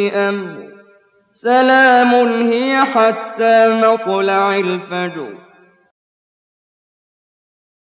كل أمر سلام هي حتى مطلع الفجر.